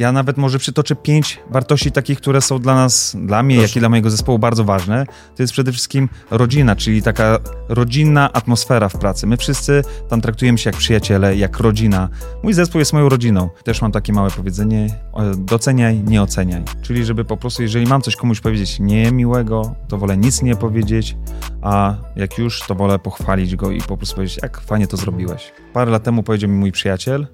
Ja nawet może przytoczę pięć wartości takich, które są dla nas, dla mnie, Proszę. jak i dla mojego zespołu bardzo ważne. To jest przede wszystkim rodzina, czyli taka rodzinna atmosfera w pracy. My wszyscy tam traktujemy się jak przyjaciele, jak rodzina. Mój zespół jest moją rodziną. Też mam takie małe powiedzenie, e, doceniaj, nie oceniaj. Czyli żeby po prostu, jeżeli mam coś komuś powiedzieć niemiłego, to wolę nic nie powiedzieć, a jak już, to wolę pochwalić go i po prostu powiedzieć, jak fajnie to zrobiłeś. Parę lat temu powiedział mi mój przyjaciel,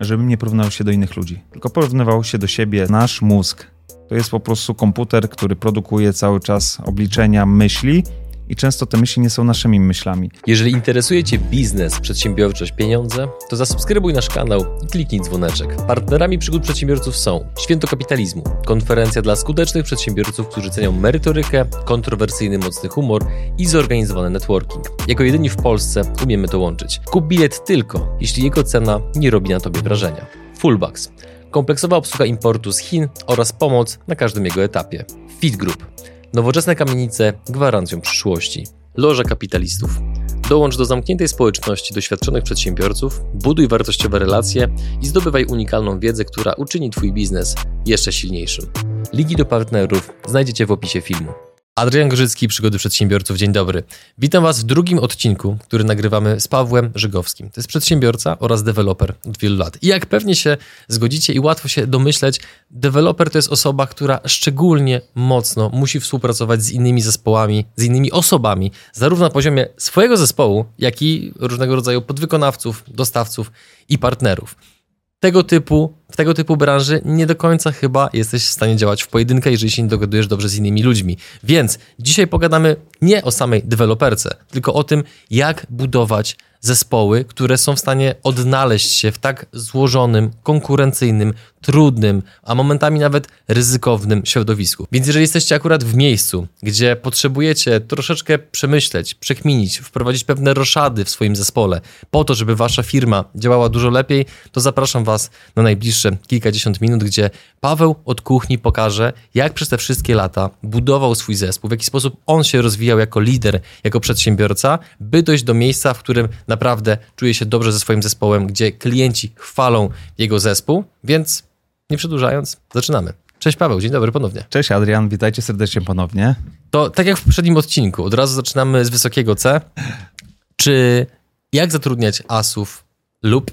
żebym nie porównywał się do innych ludzi, tylko porównywał się do siebie. Nasz mózg to jest po prostu komputer, który produkuje cały czas obliczenia myśli i często te myśli nie są naszymi myślami. Jeżeli interesuje Cię biznes, przedsiębiorczość, pieniądze, to zasubskrybuj nasz kanał i kliknij dzwoneczek. Partnerami przygód przedsiębiorców są Święto Kapitalizmu, konferencja dla skutecznych przedsiębiorców, którzy cenią merytorykę, kontrowersyjny mocny humor i zorganizowany networking. Jako jedyni w Polsce umiemy to łączyć. Kup bilet tylko, jeśli jego cena nie robi na Tobie wrażenia. Fullbacks. Kompleksowa obsługa importu z Chin oraz pomoc na każdym jego etapie. Fit Group. Nowoczesne kamienice gwarancją przyszłości. Loża kapitalistów. Dołącz do zamkniętej społeczności doświadczonych przedsiębiorców, buduj wartościowe relacje i zdobywaj unikalną wiedzę, która uczyni Twój biznes jeszcze silniejszym. Ligi do partnerów znajdziecie w opisie filmu. Adrian Gorzycki, Przygody Przedsiębiorców. Dzień dobry. Witam Was w drugim odcinku, który nagrywamy z Pawłem Żygowskim. To jest przedsiębiorca oraz deweloper od wielu lat. I jak pewnie się zgodzicie i łatwo się domyśleć, deweloper to jest osoba, która szczególnie mocno musi współpracować z innymi zespołami, z innymi osobami, zarówno na poziomie swojego zespołu, jak i różnego rodzaju podwykonawców, dostawców i partnerów tego typu, w tego typu branży nie do końca chyba jesteś w stanie działać w pojedynkę, jeżeli się nie dogadujesz dobrze z innymi ludźmi. Więc dzisiaj pogadamy nie o samej deweloperce, tylko o tym, jak budować zespoły, które są w stanie odnaleźć się w tak złożonym, konkurencyjnym, trudnym, a momentami nawet ryzykownym środowisku. Więc jeżeli jesteście akurat w miejscu, gdzie potrzebujecie troszeczkę przemyśleć, przekminić, wprowadzić pewne roszady w swoim zespole, po to, żeby wasza firma działała dużo lepiej, to zapraszam was na najbliższe kilkadziesiąt minut, gdzie Paweł od kuchni pokaże, jak przez te wszystkie lata budował swój zespół, w jaki sposób on się rozwijał jako lider, jako przedsiębiorca, by dojść do miejsca, w którym naprawdę czuje się dobrze ze swoim zespołem, gdzie klienci chwalą jego zespół, więc nie przedłużając, zaczynamy. Cześć Paweł, dzień dobry ponownie. Cześć Adrian, witajcie serdecznie ponownie. To tak jak w poprzednim odcinku, od razu zaczynamy z wysokiego C. Czy jak zatrudniać asów lub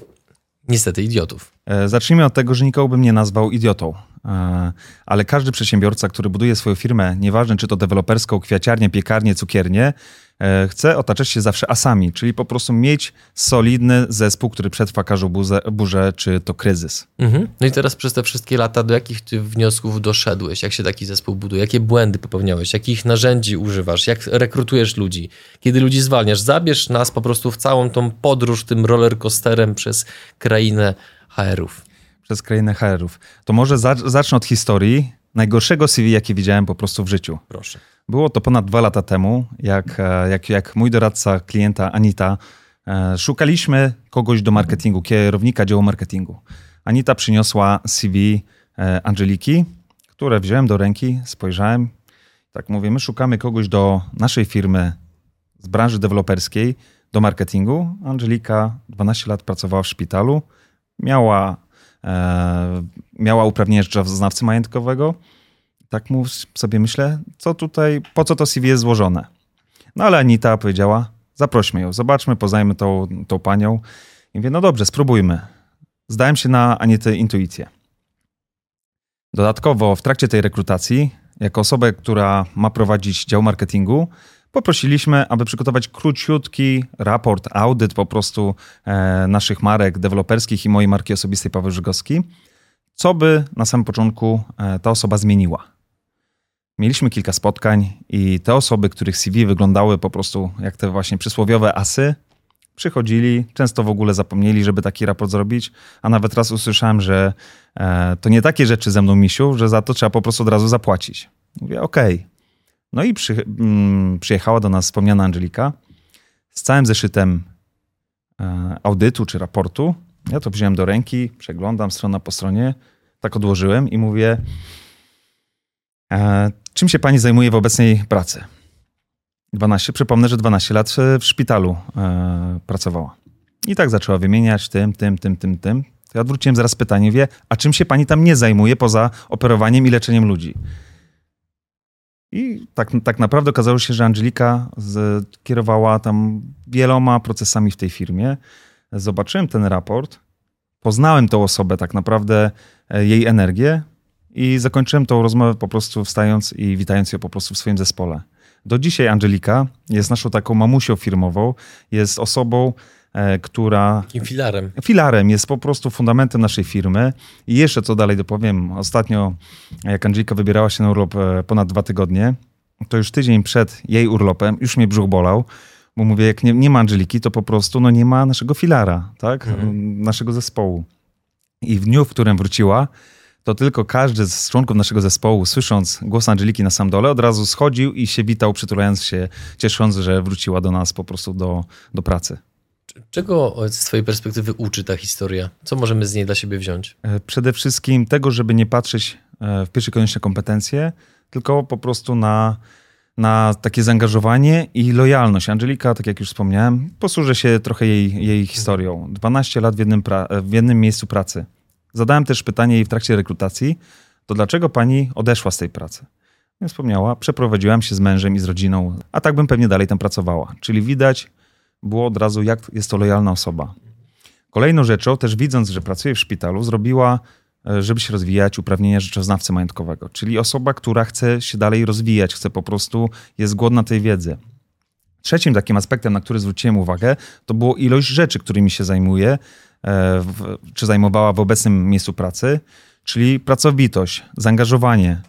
niestety idiotów? E, Zacznijmy od tego, że nikogo bym nie nazwał idiotą. E, Ale każdy przedsiębiorca, który buduje swoją firmę, nieważne czy to deweloperską, kwiaciarnię, piekarnię, cukiernię, e, chce otaczać się zawsze asami, czyli po prostu mieć solidny zespół, który przetrwa każdą burzę, burzę czy to kryzys. Mhm. No i teraz przez te wszystkie lata, do jakich ty wniosków doszedłeś? Jak się taki zespół buduje? Jakie błędy popełniałeś? Jakich narzędzi używasz? Jak rekrutujesz ludzi? Kiedy ludzi zwalniasz? Zabierz nas po prostu w całą tą podróż tym rollercoasterem przez krainę HR-ów. Przez krainę HR-ów. To może za- zacznę od historii najgorszego CV, jakie widziałem po prostu w życiu. Proszę. Było to ponad dwa lata temu, jak, e, jak, jak mój doradca klienta Anita, e, szukaliśmy kogoś do marketingu, kierownika działu marketingu. Anita przyniosła CV e, Angeliki, które wziąłem do ręki, spojrzałem. Tak mówię, my szukamy kogoś do naszej firmy z branży deweloperskiej, do marketingu. Angelika 12 lat pracowała w szpitalu, miała, miała uprawnienie znawcy majątkowego. Tak mu sobie myślę, co tutaj, po co to CV jest złożone. No ale Anita powiedziała, zaprośmy ją, zobaczmy, poznajmy tą, tą panią. I mówię, no dobrze, spróbujmy. Zdałem się na Anitę intuicję. Dodatkowo w trakcie tej rekrutacji, jako osobę, która ma prowadzić dział marketingu, poprosiliśmy, aby przygotować króciutki raport, audyt po prostu e, naszych marek deweloperskich i mojej marki osobistej Paweł Żygowski, co by na samym początku e, ta osoba zmieniła. Mieliśmy kilka spotkań i te osoby, których CV wyglądały po prostu jak te właśnie przysłowiowe asy, przychodzili, często w ogóle zapomnieli, żeby taki raport zrobić, a nawet raz usłyszałem, że e, to nie takie rzeczy ze mną, misiu, że za to trzeba po prostu od razu zapłacić. Mówię, okej. No i przy, mm, przyjechała do nas wspomniana Angelika z całym zeszytem e, audytu czy raportu. Ja to wziąłem do ręki, przeglądam strona po stronie, tak odłożyłem i mówię, e, czym się pani zajmuje w obecnej pracy? 12, przypomnę, że 12 lat w szpitalu e, pracowała. I tak zaczęła wymieniać tym, tym, tym, tym, tym. To ja odwróciłem zaraz pytanie, wie, a czym się pani tam nie zajmuje poza operowaniem i leczeniem ludzi? I tak, tak naprawdę okazało się, że Angelika z, kierowała tam wieloma procesami w tej firmie. Zobaczyłem ten raport, poznałem tą osobę, tak naprawdę e, jej energię i zakończyłem tą rozmowę po prostu wstając i witając ją po prostu w swoim zespole. Do dzisiaj Angelika jest naszą taką mamusią firmową, jest osobą, która... Takim filarem. Filarem, jest po prostu fundamentem naszej firmy. I jeszcze co dalej dopowiem, ostatnio jak Angelika wybierała się na urlop e, ponad dwa tygodnie, to już tydzień przed jej urlopem już mnie brzuch bolał, bo mówię, jak nie, nie ma Angeliki, to po prostu no, nie ma naszego filara, tak? Mhm. Naszego zespołu. I w dniu, w którym wróciła, to tylko każdy z członków naszego zespołu, słysząc głos Angeliki na sam dole, od razu schodził i się witał, przytulając się, ciesząc, że wróciła do nas po prostu do, do pracy. Czego z Twojej perspektywy uczy ta historia? Co możemy z niej dla siebie wziąć? E, przede wszystkim tego, żeby nie patrzeć e, w pierwszej kolejności na kompetencje, tylko po prostu na, na takie zaangażowanie i lojalność. Angelika, tak jak już wspomniałem, posłużę się trochę jej, jej historią. 12 lat w jednym, w jednym miejscu pracy. Zadałem też pytanie jej w trakcie rekrutacji, to dlaczego pani odeszła z tej pracy? Nie wspomniała, przeprowadziłam się z mężem i z rodziną, a tak bym pewnie dalej tam pracowała. Czyli widać było od razu, jak jest to lojalna osoba. Kolejną rzeczą, też widząc, że pracuje w szpitalu, zrobiła, e, żeby się rozwijać, uprawnienia rzeczoznawcy majątkowego. Czyli osoba, która chce się dalej rozwijać, chce po prostu, jest głodna tej wiedzy. Trzecim takim aspektem, na który zwróciłem uwagę, to było ilość rzeczy, którymi się zajmuje, E, czy zajmowała w obecnym miejscu pracy, czyli pracowitość, zaangażowanie.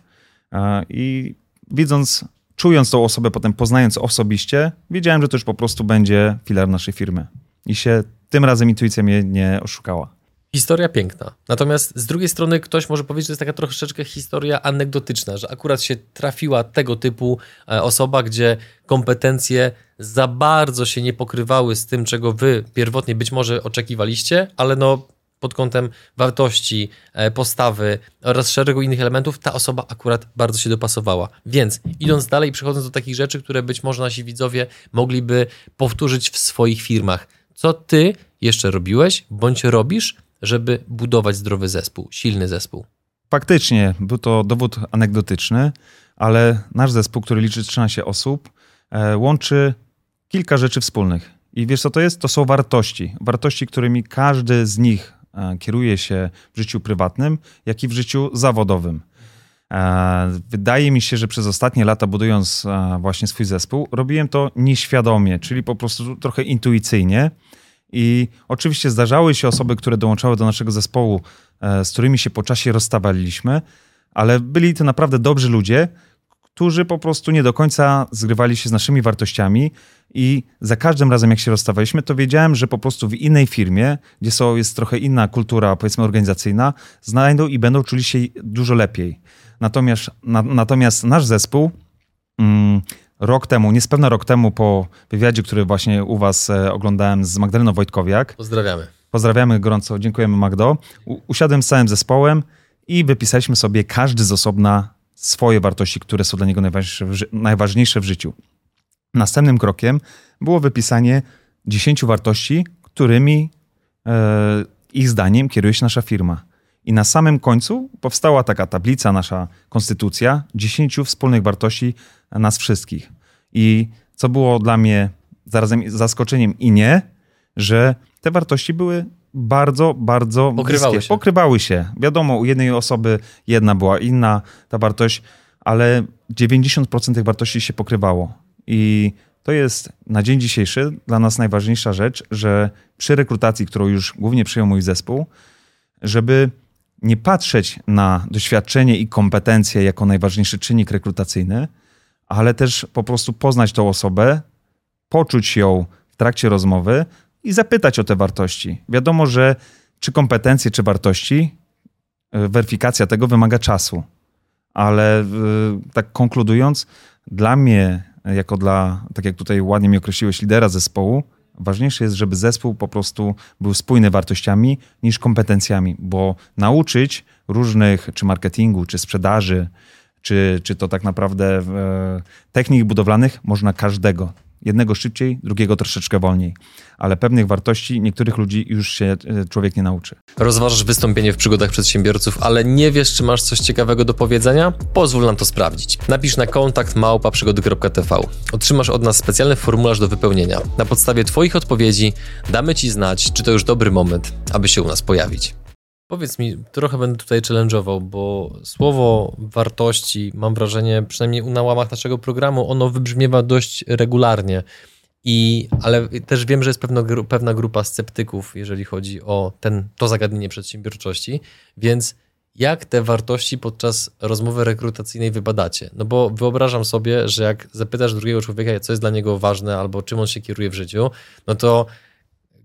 E, I widząc, czując tą osobę, potem poznając osobiście, wiedziałem, że to już po prostu będzie filar naszej firmy. I się tym razem intuicja mnie nie oszukała. Historia piękna. Natomiast z drugiej strony ktoś może powiedzieć, że jest taka troszeczkę historia anegdotyczna, że akurat się trafiła tego typu e, osoba, gdzie kompetencje za bardzo się nie pokrywały z tym, czego wy pierwotnie być może oczekiwaliście, ale no pod kątem wartości, e, postawy oraz szeregu innych elementów, ta osoba akurat bardzo się dopasowała. Więc idąc dalej, przechodząc do takich rzeczy, które być może nasi widzowie mogliby powtórzyć w swoich firmach. Co ty jeszcze robiłeś, bądź robisz, żeby budować zdrowy zespół, silny zespół? Faktycznie, był to dowód anegdotyczny, ale nasz zespół, który liczy 13 osób, e, łączy kilka rzeczy wspólnych. I wiesz co to jest? To są wartości. Wartości, którymi każdy z nich kieruje się w życiu prywatnym, jak i w życiu zawodowym. E, wydaje mi się, że przez ostatnie lata, budując właśnie swój zespół, robiłem to nieświadomie, czyli po prostu trochę intuicyjnie. I oczywiście zdarzały się osoby, które dołączały do naszego zespołu, e, z którymi się po czasie rozstawaliśmy, ale byli to naprawdę dobrzy ludzie, którzy po prostu nie do końca zgrywali się z naszymi wartościami i za każdym razem, jak się rozstawaliśmy, to wiedziałem, że po prostu w innej firmie, gdzie są, jest trochę inna kultura, powiedzmy, organizacyjna, znajdą i będą czuli się dużo lepiej. Natomiast, na, natomiast nasz zespół mm, rok temu, niespełna rok temu po wywiadzie, który właśnie u was e, oglądałem z Magdaleną Wojtkowiak. Pozdrawiamy. Pozdrawiamy gorąco, dziękujemy Magdo. U, usiadłem z całym zespołem i wypisaliśmy sobie każdy z osobna swoje wartości, które są dla niego najważniejsze w, życiu. Następnym krokiem było wypisanie 10 wartości, którymi e, ich zdaniem kieruje się nasza firma. I na samym końcu powstała taka tablica, nasza konstytucja, 10 wspólnych wartości nas wszystkich. I co było dla mnie zarazem zaskoczeniem i nie, że te wartości były bardzo, bardzo Pokrywały bliskie. się. Pokrywały się. Wiadomo, u jednej osoby jedna była inna ta wartość, ale 90% tych wartości się pokrywało. I to jest na dzień dzisiejszy dla nas najważniejsza rzecz, że przy rekrutacji, którą już głównie przyjął mój zespół, żeby nie patrzeć na doświadczenie i kompetencje jako najważniejszy czynnik rekrutacyjny, ale też po prostu poznać tą osobę, poczuć ją w trakcie rozmowy i zapytać o te wartości. Wiadomo, że czy kompetencje, czy wartości, e, weryfikacja tego wymaga czasu. Ale e, tak konkludując, dla mnie, jako dla, tak jak tutaj ładnie mi określiłeś, lidera zespołu, ważniejsze jest, żeby zespół po prostu był spójny wartościami niż kompetencjami, bo nauczyć różnych, czy marketingu, czy sprzedaży, czy, czy to tak naprawdę e, technik budowlanych można każdego. Jednego szybciej, drugiego troszeczkę wolniej. Ale pewnych wartości niektórych ludzi już się e, człowiek nie nauczy. Rozważasz wystąpienie w przygodach przedsiębiorców, ale nie wiesz, czy masz coś ciekawego do powiedzenia? Pozwól nam to sprawdzić. Napisz na kontakt małpa.przygody.tv. Otrzymasz od nas specjalny formularz do wypełnienia. Na podstawie Twoich odpowiedzi damy Ci znać, czy to już dobry moment, aby się u nas pojawić. Powiedz mi, trochę będę tutaj challenge'ował, bo słowo wartości, mam wrażenie, przynajmniej na łamach naszego programu, ono wybrzmiewa dość regularnie. I, ale też wiem, że jest pewna, pewna grupa sceptyków, jeżeli chodzi o ten, to zagadnienie przedsiębiorczości, więc jak te wartości podczas rozmowy rekrutacyjnej wybadacie? No bo wyobrażam sobie, że jak zapytasz drugiego człowieka, co jest dla niego ważne albo czym on się kieruje w życiu, no to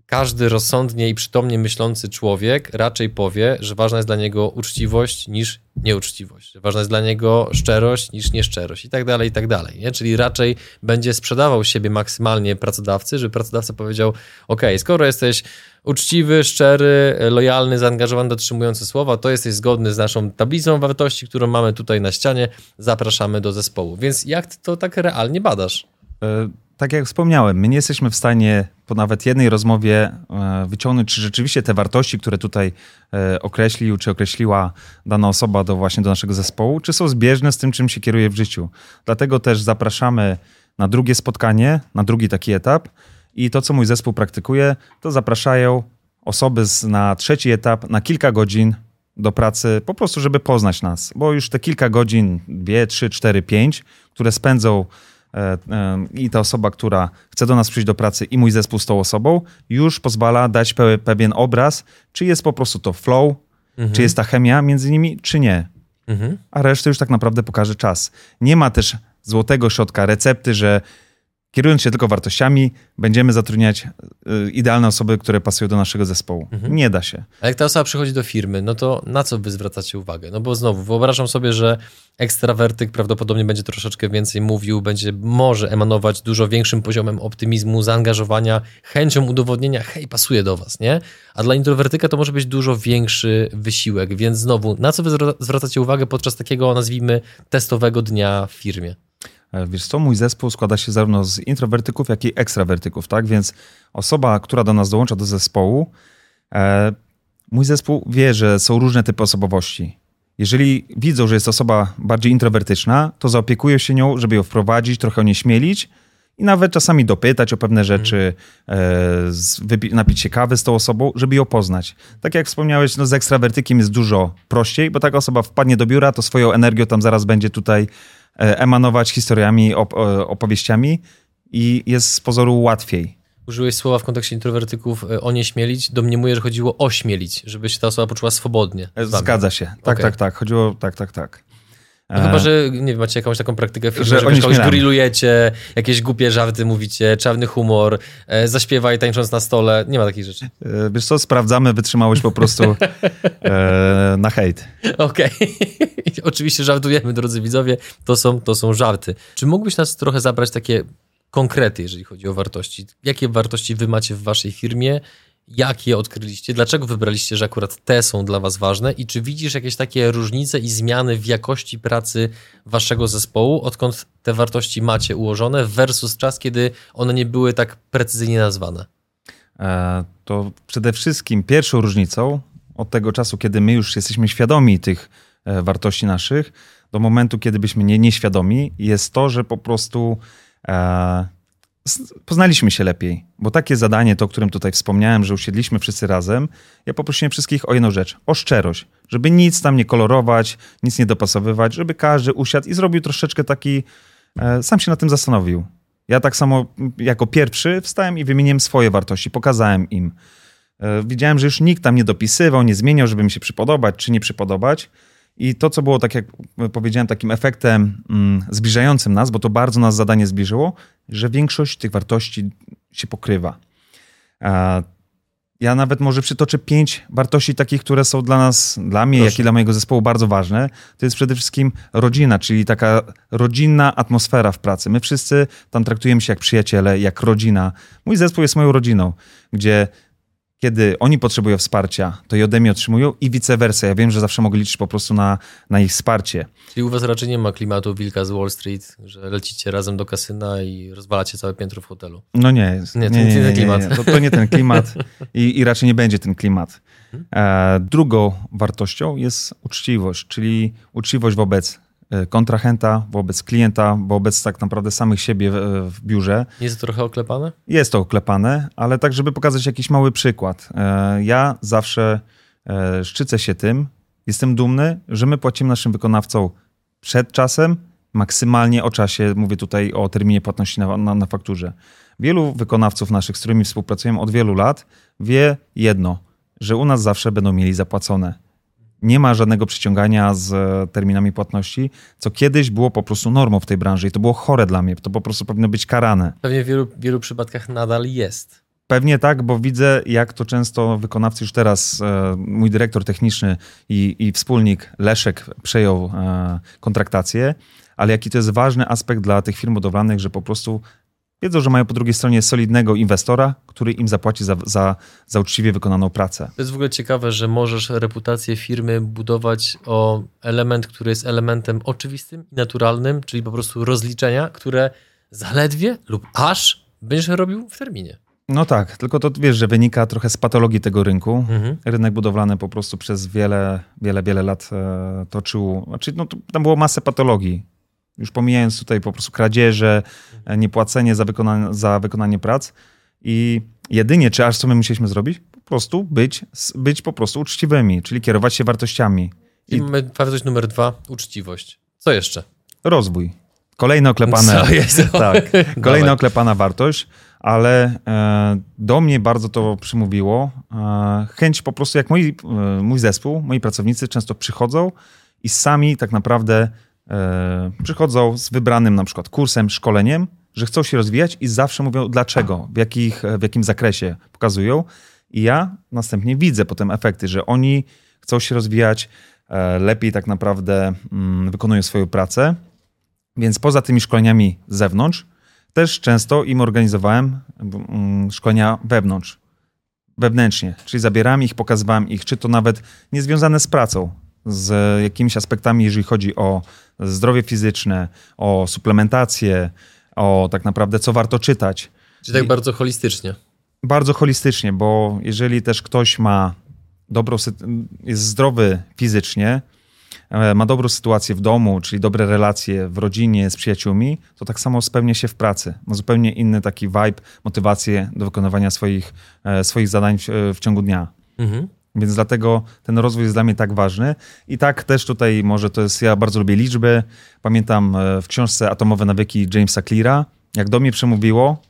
każdy rozsądnie i przytomnie myślący człowiek raczej powie, że ważna jest dla niego uczciwość niż nieuczciwość, że ważna jest dla niego szczerość niż nieszczerość i tak dalej, i tak dalej. Nie? Czyli raczej będzie sprzedawał siebie maksymalnie pracodawcy, żeby pracodawca powiedział, ok, skoro jesteś uczciwy, szczery, lojalny, zaangażowany, dotrzymujący słowa, to jesteś zgodny z naszą tablicą wartości, którą mamy tutaj na ścianie, zapraszamy do zespołu. Więc jak to tak realnie badasz? Tak jak wspomniałem, my nie jesteśmy w stanie po nawet jednej rozmowie e, wyciągnąć, czy rzeczywiście te wartości, które tutaj e, określił, czy określiła dana osoba do właśnie do naszego zespołu, czy są zbieżne z tym, czym się kieruje w życiu. Dlatego też zapraszamy na drugie spotkanie, na drugi taki etap i to, co mój zespół praktykuje, to zapraszają osoby z, na trzeci etap na kilka godzin do pracy, po prostu, żeby poznać nas, bo już te kilka godzin, dwie, trzy, cztery, pięć, które spędzą i ta osoba, która chce do nas przyjść do pracy i mój zespół z tą osobą, już pozwala dać pewien obraz, czy jest po prostu to flow, mhm. czy jest ta chemia między nimi, czy nie. Mhm. A resztę już tak naprawdę pokaże czas. Nie ma też złotego środka, recepty, że kierując się tylko wartościami, będziemy zatrudniać y, idealne osoby, które pasują do naszego zespołu. Mhm. Nie da się. A jak ta osoba przychodzi do firmy, no to na co wy zwracacie uwagę? No bo znowu, wyobrażam sobie, że ekstrawertyk prawdopodobnie będzie troszeczkę więcej mówił, będzie może emanować dużo większym poziomem optymizmu, zaangażowania, chęcią udowodnienia, hej, pasuje do was, nie? A dla introwertyka to może być dużo większy wysiłek, więc znowu, na co wy zwracacie uwagę podczas takiego, nazwijmy, testowego dnia w firmie? E, wiesz co, mój zespół składa się zarówno z introwertyków, jak i ekstrawertyków, tak? Więc osoba, która do nas dołącza do zespołu, e, mój zespół wie, że są różne typy osobowości. Jeżeli widzą, że jest osoba bardziej introwertyczna, to zaopiekują się nią, żeby ją wprowadzić, trochę onieśmielić i nawet czasami dopytać o pewne mhm. rzeczy, e, napić się kawy z tą osobą, żeby ją poznać. Tak jak wspomniałeś, no z ekstrawertykiem jest dużo prościej, bo taka osoba wpadnie do biura, to swoją energią tam zaraz będzie tutaj emanować historiami, op opowieściami i jest z pozoru łatwiej. Użyłeś słowa w kontekście introwertyków e, onieśmielić. Domniemuję, że chodziło ośmielić, żeby się ta osoba poczuła swobodnie. Zgadza się. Tak, okay. tak, tak. Chodziło tak, tak, tak. No chyba, że nie wiem, macie jakąś taką praktykę w firmie, że, że kogoś grillujecie, jakieś głupie żarty mówicie, czarny humor, e, zaśpiewaj tańcząc na stole. Nie ma takich rzeczy. E, wiesz co, sprawdzamy wytrzymałość po prostu e, na hejt. Okej. Okay. Oczywiście żartujemy, drodzy widzowie. To są, to są żarty. Czy mógłbyś nas trochę zabrać takie konkrety, jeżeli chodzi o wartości? Jakie wartości wy macie w waszej firmie? Jak je odkryliście, dlaczego wybraliście, że akurat te są dla Was ważne? I czy widzisz jakieś takie różnice i zmiany w jakości pracy Waszego zespołu, odkąd te wartości macie ułożone, versus czas, kiedy one nie były tak precyzyjnie nazwane? E, to przede wszystkim pierwszą różnicą od tego czasu, kiedy my już jesteśmy świadomi tych e, wartości naszych, do momentu, kiedy byśmy nie nieświadomi, jest to, że po prostu e, poznaliśmy się lepiej, bo takie zadanie, to o którym tutaj wspomniałem, że usiedliśmy wszyscy razem, ja poprosiłem wszystkich o jedną rzecz, o szczerość, żeby nic tam nie kolorować, nic nie dopasowywać, żeby każdy usiadł i zrobił troszeczkę taki, e, sam się na tym zastanowił. Ja tak samo jako pierwszy wstałem i wymieniłem swoje wartości, pokazałem im. E, widziałem, że już nikt tam nie dopisywał, nie zmieniał, żeby mi się przypodobać czy nie przypodobać. I to, co było, tak jak powiedziałem, takim efektem mm, zbliżającym nas, bo to bardzo nas zadanie zbliżyło, że większość tych wartości się pokrywa. Ja nawet może przytoczę pięć wartości takich, które są dla nas, dla mnie, Proszę. jak i dla mojego zespołu bardzo ważne. To jest przede wszystkim rodzina, czyli taka rodzinna atmosfera w pracy. My wszyscy tam traktujemy się jak przyjaciele, jak rodzina. Mój zespół jest moją rodziną, gdzie kiedy oni potrzebują wsparcia, to i ode mnie otrzymują i vice versa. Ja wiem, że zawsze mogę liczyć po prostu na, na ich wsparcie. Czyli u was raczej nie ma klimatu wilka z Wall Street, że lecicie razem do kasyna i rozwalacie całe piętro w hotelu. No nie, nie, nie, nie, nie, ten klimat. To, to nie ten klimat i, i raczej nie będzie ten klimat. E, drugą wartością jest uczciwość, czyli uczciwość wobec kontrahenta, wobec klienta, wobec tak naprawdę samych siebie w, w, biurze. Jest to trochę oklepane? Jest to oklepane, ale tak, żeby pokazać jakiś mały przykład. E, ja zawsze e, szczycę się tym, jestem dumny, że my płacimy naszym wykonawcom przed czasem, maksymalnie o czasie, mówię tutaj o terminie płatności na, na, na fakturze. Wielu wykonawców naszych, z którymi współpracujemy od wielu lat, wie jedno – że u nas zawsze będą mieli zapłacone. Nie ma żadnego przyciągania z terminami płatności, co kiedyś było po prostu normą w tej branży i to było chore dla mnie. To po prostu powinno być karane. Pewnie w wielu, wielu przypadkach nadal jest. Pewnie tak, bo widzę, jak to często wykonawcy już teraz, e, mój dyrektor techniczny i, i wspólnik Leszek przejął e, kontraktację, ale jaki to jest ważny aspekt dla tych firm budowlanych, że po prostu Wiedzą, że mają po drugiej stronie solidnego inwestora, który im zapłaci za, za, za uczciwie wykonaną pracę. To jest w ogóle ciekawe, że możesz reputację firmy budować o element, który jest elementem oczywistym i naturalnym, czyli po prostu rozliczenia, które zaledwie lub aż będziesz robił w terminie. No tak, tylko to wiesz, że wynika trochę z patologii tego rynku. Mhm. Rynek budowlany po prostu przez wiele, wiele, wiele lat e, toczył. Znaczy, no, tam było masę patologii. Już pomijając tutaj po prostu kradzieże, e, niepłacenie za wykonanie, za wykonanie prac. I jedynie, czy aż co my musieliśmy zrobić? Po prostu być, być po prostu uczciwymi, czyli kierować się wartościami. I, I wartość numer dwa, uczciwość. Co jeszcze? Rozwój. Kolejna oklepane. Co jest? tak, kolejna oklepana wartość, ale e, do mnie bardzo to przymówiło. E, chęć po prostu, jak moi, e, mój zespół, moi pracownicy często przychodzą i sami tak naprawdę przychodzą z wybranym na przykład kursem, szkoleniem, że chcą się rozwijać i zawsze mówią dlaczego, w, jakich, w jakim zakresie pokazują. I ja następnie widzę potem efekty, że oni chcą się rozwijać, e, lepiej tak naprawdę mm, wykonują swoją pracę. Więc poza tymi szkoleniami z zewnątrz, też często im organizowałem mm, szkolenia wewnątrz, wewnętrznie, czyli zabierałem ich, pokazywałem ich, czy to nawet niezwiązane z pracą, z jakimiś aspektami, jeżeli chodzi o zdrowie fizyczne, o suplementację, o tak naprawdę co warto czytać. Czyli tak I bardzo holistycznie. Bardzo holistycznie, bo jeżeli też ktoś ma dobrą, jest zdrowy fizycznie, e, ma dobrą sytuację w domu, czyli dobre relacje w rodzinie, z przyjaciółmi, to tak samo spełnia się w pracy. Ma zupełnie inny taki vibe, motywację do wykonywania swoich, e, swoich zadań w, w ciągu dnia. Mhm. Więc dlatego ten rozwój jest dla mnie tak ważny. I tak też tutaj może to jest, ja bardzo lubię liczby. Pamiętam e, w książce Atomowe nawyki Jamesa Cleara, jak do mnie przemówiło,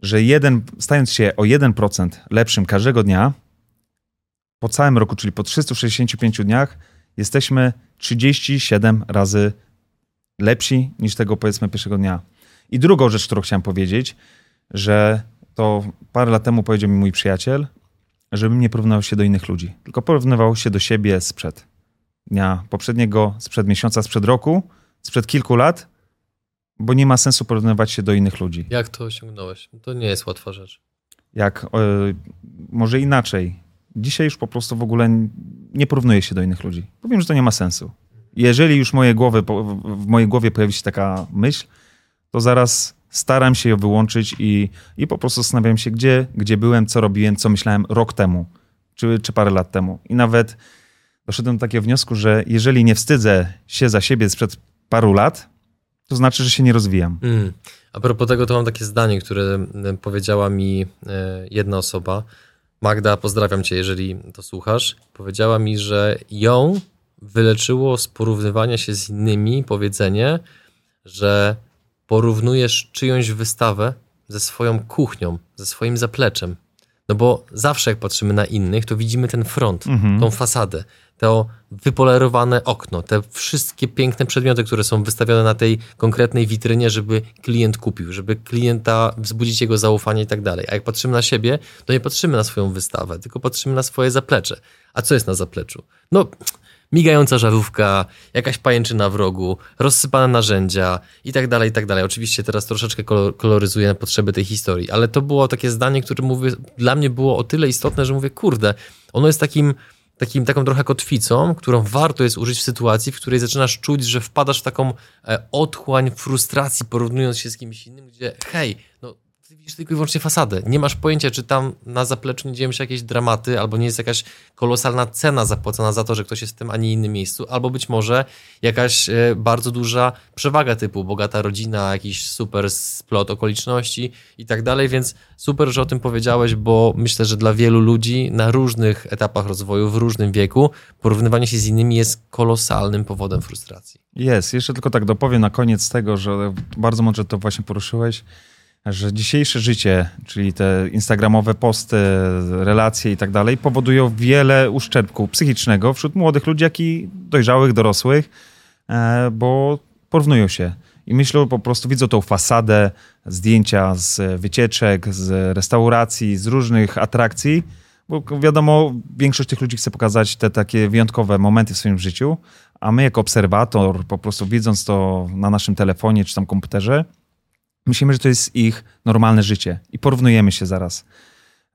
że jeden, stając się o 1% lepszym każdego dnia, po całym roku, czyli po 365 dniach, jesteśmy 37 razy lepsi niż tego powiedzmy pierwszego dnia. I drugą rzecz, którą chciałem powiedzieć, że to parę lat temu powiedział mi mój przyjaciel, żebym nie porównywał się do innych ludzi, tylko porównywał się do siebie sprzed dnia poprzedniego, sprzed miesiąca, sprzed roku, sprzed kilku lat, bo nie ma sensu porównywać się do innych ludzi. Jak to osiągnąłeś? To nie jest łatwa rzecz. Jak, y, może inaczej. Dzisiaj już po prostu w ogóle nie porównuję się do innych ludzi. Powiem, że to nie ma sensu. Jeżeli już moje głowy, w mojej głowie pojawi się taka myśl, to zaraz staram się ją wyłączyć i, i po prostu zastanawiam się, gdzie, gdzie byłem, co robiłem, co myślałem rok temu, czy, czy parę lat temu. I nawet doszedłem do takiego wniosku, że jeżeli nie wstydzę się za siebie sprzed paru lat, to znaczy, że się nie rozwijam. Mm. A propos tego, to mam takie zdanie, które powiedziała mi e, jedna osoba. Magda, pozdrawiam cię, jeżeli to słuchasz. Powiedziała mi, że ją wyleczyło z porównywania się z innymi powiedzenie, że porównujesz czyjąś wystawę ze swoją kuchnią, ze swoim zapleczem. No bo zawsze jak patrzymy na innych, to widzimy ten front, mhm. tą fasadę, to wypolerowane okno, te wszystkie piękne przedmioty, które są wystawione na tej konkretnej witrynie, żeby klient kupił, żeby klienta wzbudzić jego zaufanie i tak dalej. A jak patrzymy na siebie, to nie patrzymy na swoją wystawę, tylko patrzymy na swoje zaplecze. A co jest na zapleczu? No, migająca żarówka, jakaś pajęczyna w rogu, rozsypane narzędzia i tak dalej, i tak dalej. Oczywiście teraz troszeczkę koloryzuję na potrzeby tej historii, ale to było takie zdanie, które mówię, dla mnie było o tyle istotne, że mówię, kurde, ono jest takim takim, taką trochę kotwicą, którą warto jest użyć w sytuacji, w której zaczynasz czuć, że wpadasz w taką e, otchłań frustracji, porównując się z kimś innym, gdzie hej, no widzisz tylko i wyłącznie fasadę. Nie masz pojęcia, czy tam na zapleczu nie dzieją się jakieś dramaty, albo nie jest jakaś kolosalna cena zapłacona za to, że ktoś jest w tym, a nie innym miejscu, albo być może jakaś e, bardzo duża przewaga typu bogata rodzina, jakiś super splot okoliczności i tak dalej, więc super, że o tym powiedziałeś, bo myślę, że dla wielu ludzi na różnych etapach rozwoju, w różnym wieku, porównywanie się z innymi jest kolosalnym powodem frustracji. Jest. Jeszcze tylko tak dopowiem na koniec tego, że bardzo mądrze to właśnie poruszyłeś że dzisiejsze życie, czyli te instagramowe posty, relacje i tak dalej, powodują wiele uszczerbku psychicznego wśród młodych ludzi, jak i dojrzałych, dorosłych, e, bo porównują się. I myślą po prostu, widzą tą fasadę, zdjęcia z wycieczek, z restauracji, z różnych atrakcji, bo wiadomo, większość tych ludzi chce pokazać te takie wyjątkowe momenty w swoim życiu, a my jako obserwator, po prostu widząc to na naszym telefonie czy tam komputerze, myślimy, że to jest ich normalne życie i porównujemy się zaraz.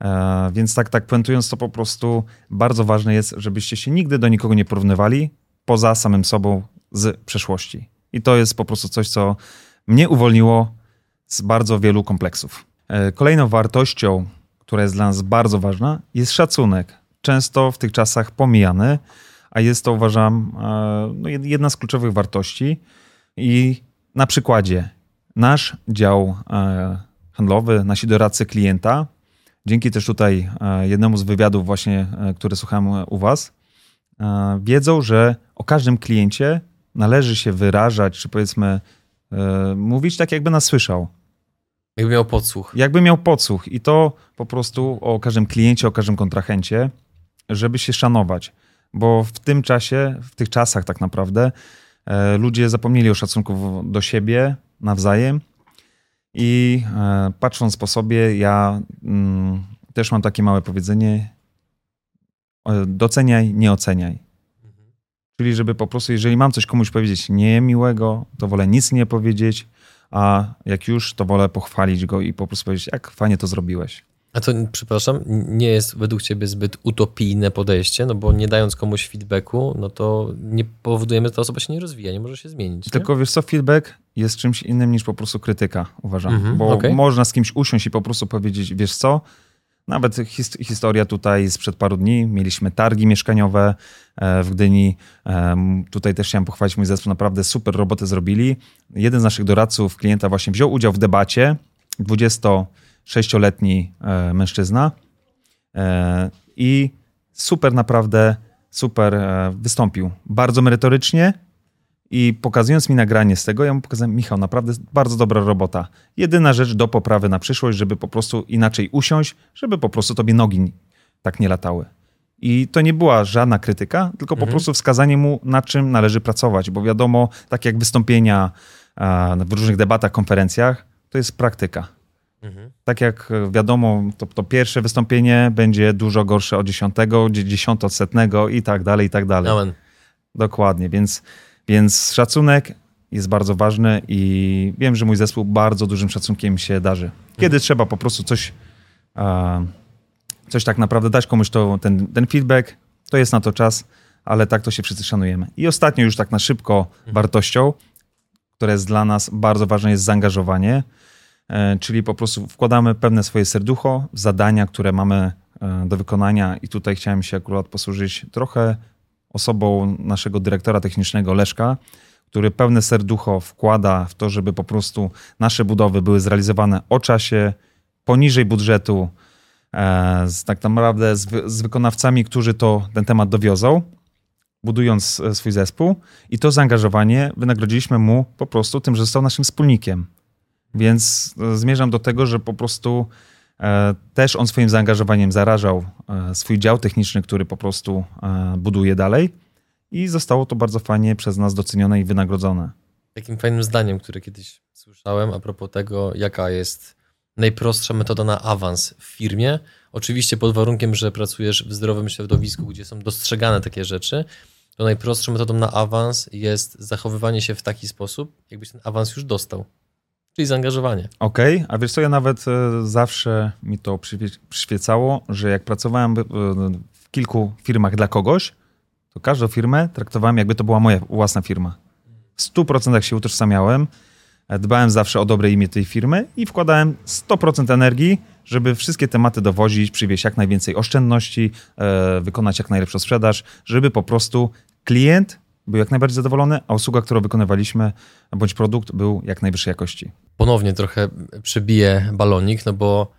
E, więc tak, tak puentując to po prostu bardzo ważne jest, żebyście się nigdy do nikogo nie porównywali poza samym sobą z przeszłości. I to jest po prostu coś, co mnie uwolniło z bardzo wielu kompleksów. E, kolejną wartością, która jest dla nas bardzo ważna, jest szacunek. Często w tych czasach pomijany, a jest to uważam e, no, jedna z kluczowych wartości. I na przykładzie nasz dział e, handlowy, nasi doradcy klienta, dzięki też tutaj e, jednemu z wywiadów właśnie, e, które słuchałem u was, wiedzą, że o każdym kliencie należy się wyrażać, czy powiedzmy mówić tak, jakby nas słyszał. Jakby miał podsłuch. Jakby miał podsłuch i to po prostu o każdym kliencie, o każdym kontrahencie, żeby się szanować. Bo w tym czasie, w tych czasach tak naprawdę, ludzie zapomnieli o szacunku do siebie, nawzajem. I e, patrząc po sobie, ja mm, też mam takie małe powiedzenie: doceniaj, nie oceniaj. Mhm. Czyli, żeby po prostu, jeżeli mam coś komuś powiedzieć niemiłego, to wolę nic nie powiedzieć, a jak już, to wolę pochwalić go i po prostu powiedzieć, jak fajnie to zrobiłeś. A to, przepraszam, nie jest według ciebie zbyt utopijne podejście, no bo nie dając komuś feedbacku, no to nie powodujemy, że ta osoba się nie rozwija, nie może się zmienić. Tylko nie? wiesz co, feedback jest czymś innym niż po prostu krytyka, uważam. Mm -hmm, bo okay. można z kimś usiąść i po prostu powiedzieć, wiesz co, nawet his historia tutaj sprzed paru dni. Mieliśmy targi mieszkaniowe e, w Gdyni. Tutaj też chciałem pochwalić mój zespół. Naprawdę super robotę zrobili. Jeden z naszych doradców, klienta właśnie wziął udział w debacie. 20 sześcioletni e, mężczyzna e, i super naprawdę, super e, wystąpił. Bardzo merytorycznie i pokazując mi nagranie z tego, ja mu pokazałem, Michał, naprawdę bardzo dobra robota. Jedyna rzecz do poprawy na przyszłość, żeby po prostu inaczej usiąść, żeby po prostu tobie nogi tak nie latały. I to nie była żadna krytyka, tylko mhm. po prostu wskazanie mu, na czym należy pracować, bo wiadomo, tak jak wystąpienia w różnych debatach, konferencjach, to jest praktyka. Mhm. Tak jak wiadomo, to, to, pierwsze wystąpienie będzie dużo gorsze od dziesiątego, dziesiąte od setnego i tak dalej, i tak dalej. Amen. Dokładnie, więc, więc szacunek jest bardzo ważny i wiem, że mój zespół bardzo dużym szacunkiem się darzy. Kiedy mhm. trzeba po prostu coś, coś tak naprawdę dać komuś to, ten, ten feedback, to jest na to czas, ale tak to się wszyscy szanujemy. I ostatnio już tak na szybko mhm. wartością, która jest dla nas bardzo ważne, jest zaangażowanie. E, czyli po prostu wkładamy pewne swoje serducho w zadania, które mamy e, do wykonania i tutaj chciałem się akurat posłużyć trochę osobą naszego dyrektora technicznego Leszka, który pełne serducho wkłada w to, żeby po prostu nasze budowy były zrealizowane o czasie, poniżej budżetu, e, z, tak naprawdę z, z wykonawcami, którzy to ten temat dowiozą, budując swój zespół. I to zaangażowanie wynagrodziliśmy mu po prostu tym, że został naszym wspólnikiem. Więc e, zmierzam do tego, że po prostu e, też on swoim zaangażowaniem zarażał e, swój dział techniczny, który po prostu buduje dalej i zostało to bardzo fajnie przez nas docenione i wynagrodzone. Takim fajnym zdaniem, które kiedyś słyszałem a propos tego, jaka jest najprostsza metoda na awans w firmie. Oczywiście pod warunkiem, że pracujesz w zdrowym środowisku, gdzie są dostrzegane takie rzeczy, to najprostszą metodą na awans jest zachowywanie się w taki sposób, jakbyś ten awans już dostał. Czyli zaangażowanie. Okej, okay, a wiesz co, ja nawet e, zawsze mi to przyświecało, że jak pracowałem e, w kilku firmach dla kogoś, to każdą firmę traktowałem jakby to była moja własna firma. W 100% się utożsamiałem, e, dbałem zawsze o dobre imię tej firmy i wkładałem 100% energii, żeby wszystkie tematy dowozić, przywieźć jak najwięcej oszczędności, wykonać jak najlepszą sprzedaż, żeby po prostu klient był jak najbardziej zadowolony, a usługa, którą wykonywaliśmy, bądź produkt był jak najwyższej jakości. Ponownie trochę przebiję balonik, no bo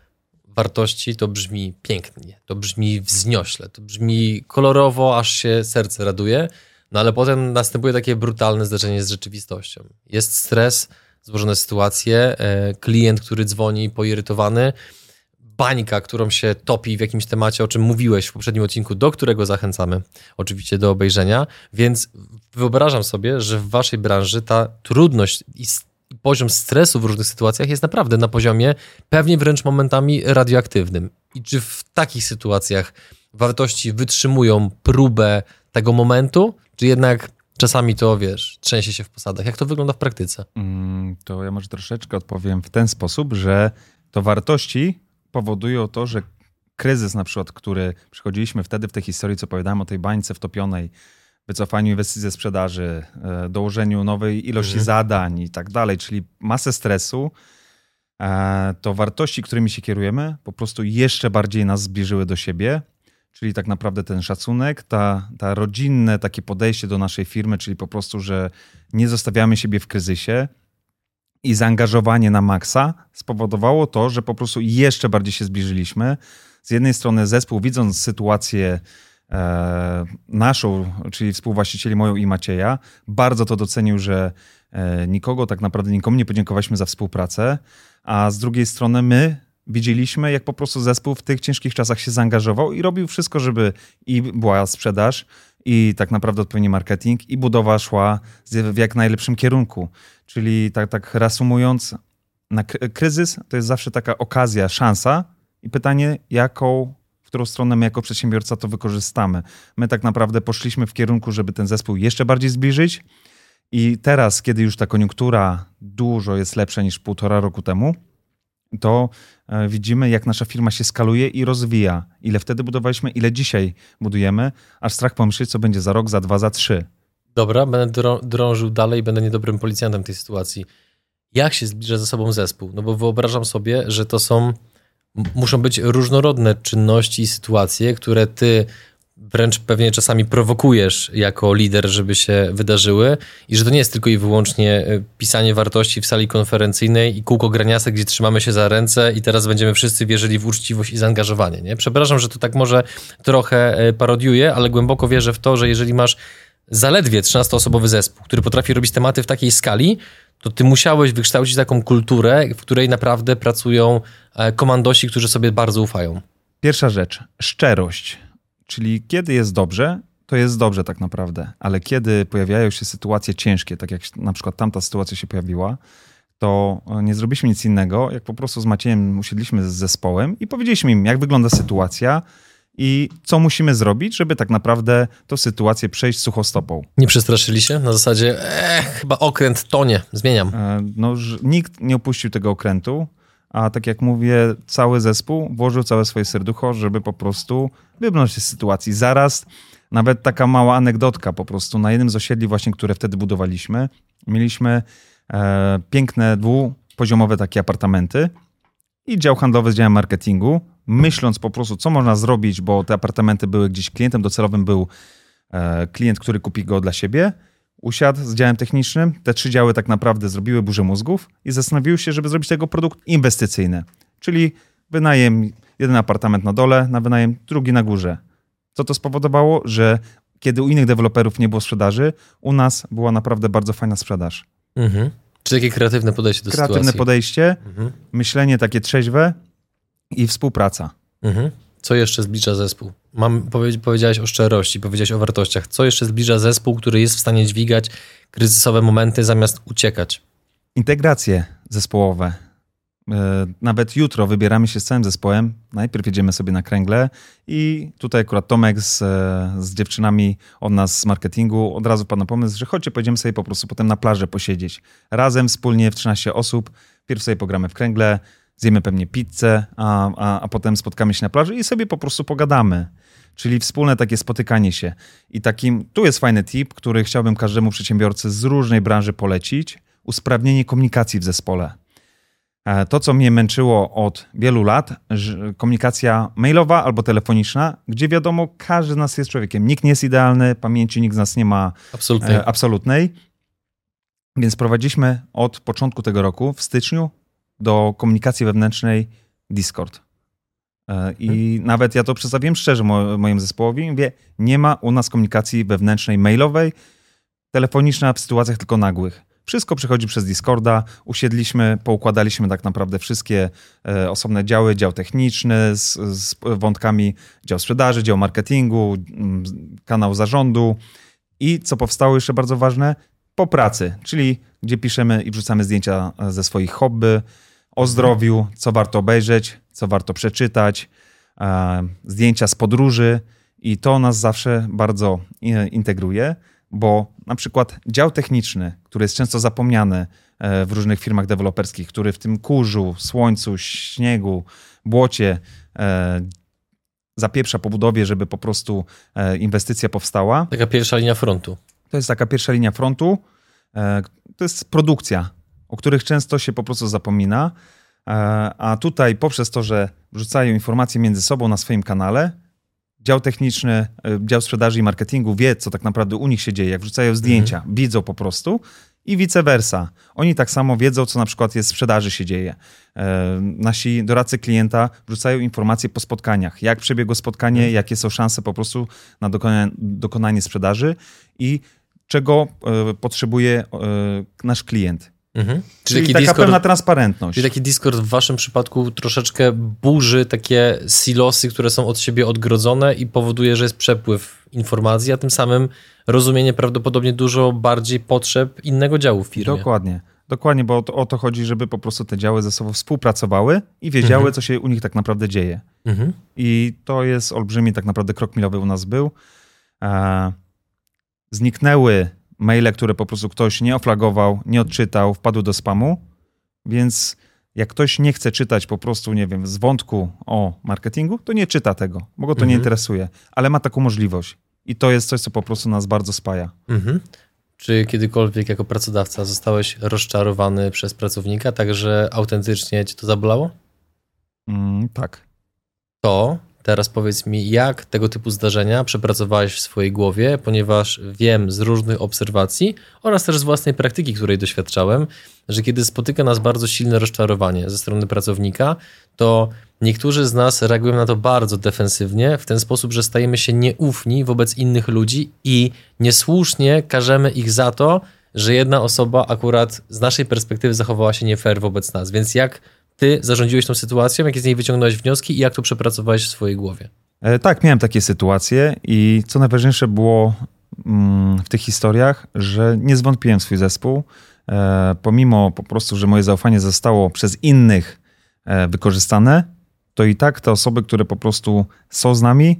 wartości to brzmi pięknie, to brzmi wzniośle, to brzmi kolorowo, aż się serce raduje, no ale potem następuje takie brutalne zdarzenie z rzeczywistością. Jest stres, złożone sytuacje, e, klient, który dzwoni poirytowany, bańka, którą się topi w jakimś temacie, o czym mówiłeś w poprzednim odcinku, do którego zachęcamy oczywiście do obejrzenia. Więc wyobrażam sobie, że w waszej branży ta trudność i poziom stresu w różnych sytuacjach jest naprawdę na poziomie pewnie wręcz momentami radioaktywnym. I czy w takich sytuacjach wartości wytrzymują próbę tego momentu, czy jednak czasami to, wiesz, trzęsie się w posadach? Jak to wygląda w praktyce? Mm, to ja może troszeczkę odpowiem w ten sposób, że to wartości powodują to, że kryzys na przykład, który przychodziliśmy wtedy w tej historii, co opowiadałem o tej bańce wtopionej, wycofaniu inwestycji ze sprzedaży, e, dołożeniu nowej ilości mhm. zadań i tak dalej, czyli masę stresu, e, to wartości, którymi się kierujemy, po prostu jeszcze bardziej nas zbliżyły do siebie. Czyli tak naprawdę ten szacunek, ta, ta rodzinne takie podejście do naszej firmy, czyli po prostu, że nie zostawiamy siebie w kryzysie, i zaangażowanie na maksa spowodowało to, że po prostu jeszcze bardziej się zbliżyliśmy. Z jednej strony zespół, widząc sytuację e, naszą, czyli współwłaścicieli moją i Macieja, bardzo to docenił, że e, nikogo, tak naprawdę nikomu nie podziękowaliśmy za współpracę, a z drugiej strony my widzieliśmy, jak po prostu zespół w tych ciężkich czasach się zaangażował i robił wszystko, żeby i była sprzedaż, i tak naprawdę odpowiedni marketing, i budowa szła w jak najlepszym kierunku. Czyli tak, tak reasumując, na kryzys to jest zawsze taka okazja, szansa i pytanie, jaką, w którą stronę my jako przedsiębiorca to wykorzystamy. My tak naprawdę poszliśmy w kierunku, żeby ten zespół jeszcze bardziej zbliżyć i teraz, kiedy już ta koniunktura dużo jest lepsza niż półtora roku temu, to e, widzimy, jak nasza firma się skaluje i rozwija. Ile wtedy budowaliśmy, ile dzisiaj budujemy, aż strach pomyśleć, co będzie za rok, za dwa, za trzy. Dobra, będę drążył dalej, będę niedobrym policjantem tej sytuacji. Jak się zbliża ze sobą zespół? No bo wyobrażam sobie, że to są, muszą być różnorodne czynności i sytuacje, które ty wręcz pewnie czasami prowokujesz jako lider, żeby się wydarzyły i że to nie jest tylko i wyłącznie e, pisanie wartości w sali konferencyjnej i kółko graniasek, gdzie trzymamy się za ręce i teraz będziemy wszyscy wierzyli w uczciwość i zaangażowanie. Nie? Przepraszam, że to tak może trochę e, parodiuję, ale głęboko wierzę w to, że jeżeli masz zaledwie 13-osobowy zespół, który potrafi robić tematy w takiej skali, to ty musiałeś wykształcić taką kulturę, w której naprawdę pracują e, komandosi, którzy sobie bardzo ufają. Pierwsza rzecz, szczerość Czyli kiedy jest dobrze, to jest dobrze tak naprawdę, ale kiedy pojawiają się sytuacje ciężkie, tak jak na przykład tamta sytuacja się pojawiła, to nie zrobiliśmy nic innego, jak po prostu z Maciejem usiedliśmy z zespołem i powiedzieliśmy im, jak wygląda sytuacja i co musimy zrobić, żeby tak naprawdę tę sytuację przejść suchą stopą. Nie przestraszyli się? Na zasadzie, eh, chyba okręt tonie, zmieniam. E, no, nikt nie opuścił tego okrętu a tak jak mówię, cały zespół włożył całe swoje serducho, żeby po prostu wybrnąć się z sytuacji. Zaraz nawet taka mała anegdotka po prostu. Na jednym z osiedli właśnie, które wtedy budowaliśmy, mieliśmy e, piękne dwupoziomowe takie apartamenty i dział handlowy z działem marketingu, myśląc po prostu, co można zrobić, bo te apartamenty były gdzieś klientem docelowym, był e, klient, który kupi go dla siebie – usiadł z działem technicznym. Te trzy działy tak naprawdę zrobiły burzę mózgów i zastanowiły się, żeby zrobić tego produkt inwestycyjny. Czyli wynajem jeden apartament na dole, na wynajem drugi na górze. Co to spowodowało? Że kiedy u innych deweloperów nie było sprzedaży, u nas była naprawdę bardzo fajna sprzedaż. Mhm. Czy takie kreatywne podejście do kreatywne sytuacji? Kreatywne podejście, mhm. myślenie takie trzeźwe i współpraca. Mhm. Co jeszcze zbliża zespół? Mam, powiedziałeś o szczerości, powiedziałeś o wartościach. Co jeszcze zbliża zespół, który jest w stanie dźwigać kryzysowe momenty zamiast uciekać? Integracje zespołowe. E, nawet jutro wybieramy się z całym zespołem. Najpierw jedziemy sobie na kręgle i tutaj akurat Tomek z, e, z dziewczynami od nas z marketingu od razu padł pomysł, że chodźcie, pojedziemy sobie po prostu potem na plażę posiedzieć. Razem, wspólnie w 13 osób. Pierw sobie pogramy w kręgle, zjemy pewnie pizzę, a, a, a potem spotkamy się na plaży i sobie po prostu pogadamy. Czyli wspólne takie spotykanie się. I takim, tu jest fajny tip, który chciałbym każdemu przedsiębiorcy z różnej branży polecić. Usprawnienie komunikacji w zespole. E, to, co mnie męczyło od wielu lat, komunikacja mailowa albo telefoniczna, gdzie wiadomo, każdy z nas jest człowiekiem. Nikt nie jest idealny, pamięci nikt z nas nie ma absolutnej. E, absolutnej. Więc prowadziliśmy od początku tego roku, w styczniu, do komunikacji wewnętrznej Discord. E, I hmm. nawet ja to przedstawiłem szczerze mojemu zespołowi. Mówię, nie ma u nas komunikacji wewnętrznej mailowej, telefoniczna w sytuacjach tylko nagłych. Wszystko przychodzi przez Discorda. Usiedliśmy, poukładaliśmy tak naprawdę wszystkie e, osobne działy, dział techniczny z, z wątkami dział sprzedaży, dział marketingu, kanał zarządu i co powstało jeszcze bardzo ważne, po pracy, czyli gdzie piszemy i wrzucamy zdjęcia ze swoich hobby, o zdrowiu, co warto obejrzeć, co warto przeczytać, e, zdjęcia z podróży i to nas zawsze bardzo integruje bo na przykład dział techniczny, który jest często zapomniany e, w różnych firmach deweloperskich, który w tym kurzu, słońcu, śniegu, błocie e, zapieprza po budowie, żeby po prostu inwestycja powstała. Taka pierwsza linia frontu. To jest taka pierwsza linia frontu. To jest produkcja, o których często się po prostu zapomina. A tutaj poprzez to, że wrzucają informacje między sobą na swoim kanale, dział techniczny, e, dział sprzedaży i marketingu wie, co tak naprawdę u nich się dzieje, jak wrzucają zdjęcia, mhm. widzą po prostu i vice versa. Oni tak samo wiedzą, co na przykład jest w sprzedaży się dzieje. E, nasi doradcy klienta wrzucają informacje po spotkaniach, jak przebiegło spotkanie, mhm. jakie są szanse po prostu na dokonanie, dokonanie sprzedaży i czego e, potrzebuje nasz klient. Mhm. Czyli, Czyli taka Discord, pełna transparentność. Czyli taki Discord w waszym przypadku troszeczkę burzy takie silosy, które są od siebie odgrodzone i powoduje, że jest przepływ informacji, a tym samym rozumienie prawdopodobnie dużo bardziej potrzeb innego działu w firmie. Dokładnie. Dokładnie, bo o to, o to chodzi, żeby po prostu te działy ze sobą współpracowały i wiedziały, mhm. co się u nich tak naprawdę dzieje. Mhm. I to jest olbrzymi tak naprawdę krok milowy u nas był. E, zniknęły maile, które po prostu ktoś nie oflagował, nie odczytał, wpadły do spamu. Więc jak ktoś nie chce czytać po prostu, nie wiem, z wątku o marketingu, to nie czyta tego, bo go to mhm. nie interesuje, ale ma taką możliwość. I to jest coś, co po prostu nas bardzo spaja. Mhm. Czy kiedykolwiek jako pracodawca zostałeś rozczarowany przez pracownika, tak że autentycznie cię to zabolało? Mm, tak. To Teraz powiedz mi, jak tego typu zdarzenia przepracowałeś w swojej głowie, ponieważ wiem z różnych obserwacji oraz też z własnej praktyki, której doświadczałem, że kiedy spotyka nas bardzo silne rozczarowanie ze strony pracownika, to niektórzy z nas reagują na to bardzo defensywnie, w ten sposób, że stajemy się nieufni wobec innych ludzi i niesłusznie karzemy ich za to, że jedna osoba akurat z naszej perspektywy zachowała się nie fair wobec nas. Więc jak ty zarządziłeś tą sytuacją, jakie z niej wyciągnąłeś wnioski i jak to przepracowałeś w swojej głowie? E, tak, miałem takie sytuacje i co najważniejsze było mm, w tych historiach, że nie zwątpiłem w swój zespół. E, pomimo po prostu, że moje zaufanie zostało przez innych e, wykorzystane, to i tak te osoby, które po prostu są z nami,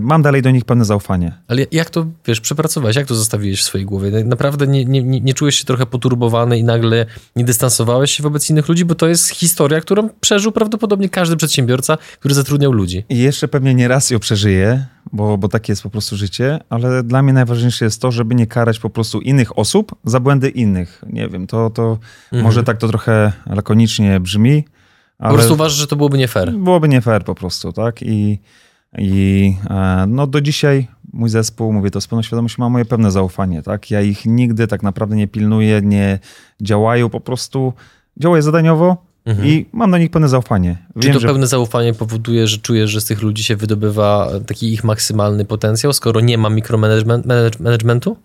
mam dalej do nich pewne zaufanie. Ale jak to, wiesz, przepracowałeś? Jak to zostawiłeś w swojej głowie? Naprawdę nie, nie, nie czujesz się trochę poturbowany i nagle nie dystansowałeś się wobec innych ludzi? Bo to jest historia, którą przeżył prawdopodobnie każdy przedsiębiorca, który zatrudniał ludzi. I jeszcze pewnie nie raz ją przeżyję, bo, bo takie jest po prostu życie, ale dla mnie najważniejsze jest to, żeby nie karać po prostu innych osób za błędy innych. Nie wiem, to, to mhm. może tak to trochę lakonicznie brzmi, ale... Po prostu uważasz, że to byłoby nie fair. Byłoby nie fair po prostu, tak? I i e, no do dzisiaj mój zespół, mówię to z pełną świadomością, ma moje pewne zaufanie, tak? Ja ich nigdy tak naprawdę nie pilnuję, nie działają, po prostu działają zadaniowo mhm. i mam do nich pewne zaufanie. Wiem, Czy to że... pewne zaufanie powoduje, że czujesz, że z tych ludzi się wydobywa taki ich maksymalny potencjał, skoro nie ma mikromanagementu?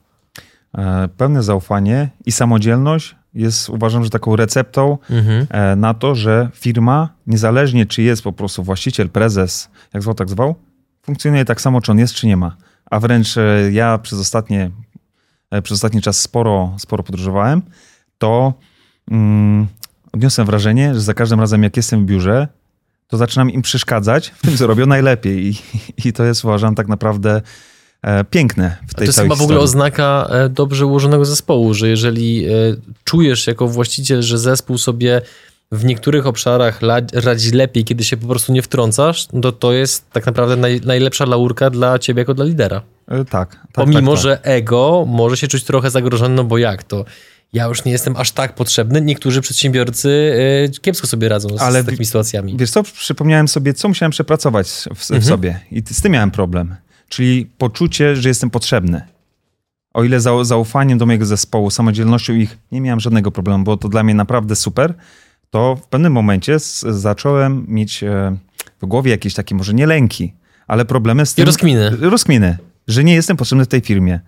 E, pełne zaufanie i samodzielność jest uważam, że taką receptą mhm. E, na to, że firma, niezależnie czy jest po prostu właściciel, prezes, jak zwał, tak zwał, funkcjonuje tak samo, czy on jest, czy nie ma. A wręcz e, ja przez ostatnie, przez ostatni czas sporo, sporo podróżowałem, to mm, odniosłem wrażenie, że za każdym razem, jak jestem w biurze, to zaczynam im przeszkadzać w tym, co robią najlepiej. I, i to jest, uważam, tak naprawdę e, piękne w tej To jest chyba w ogóle oznaka e, dobrze ułożonego zespołu, że jeżeli e, czujesz jako właściciel, że zespół sobie w niektórych obszarach radzi lepiej, kiedy się po prostu nie wtrącasz, to to jest tak naprawdę naj, najlepsza laurka dla ciebie jako dla lidera. E, tak. tak Pomimo, tak, tak. że ego może się czuć trochę zagrożone, no bo jak to? Ja już nie jestem aż tak potrzebny. Niektórzy przedsiębiorcy e, kiepsko sobie radzą z, Ale z takimi sytuacjami. Wiesz co, przypomniałem sobie, co musiałem przepracować w, w mhm. sobie i z tym miałem problem. Czyli poczucie, że jestem potrzebny. O ile zaufaniem do mojego zespołu, samodzielnością ich nie miałem żadnego problemu, było to dla mnie naprawdę super, to w pewnym momencie zacząłem mieć e, w głowie jakieś takie, może nie lęki, ale problemy z tym... I rozkminy. Rozkminy, że nie jestem potrzebny w tej firmie.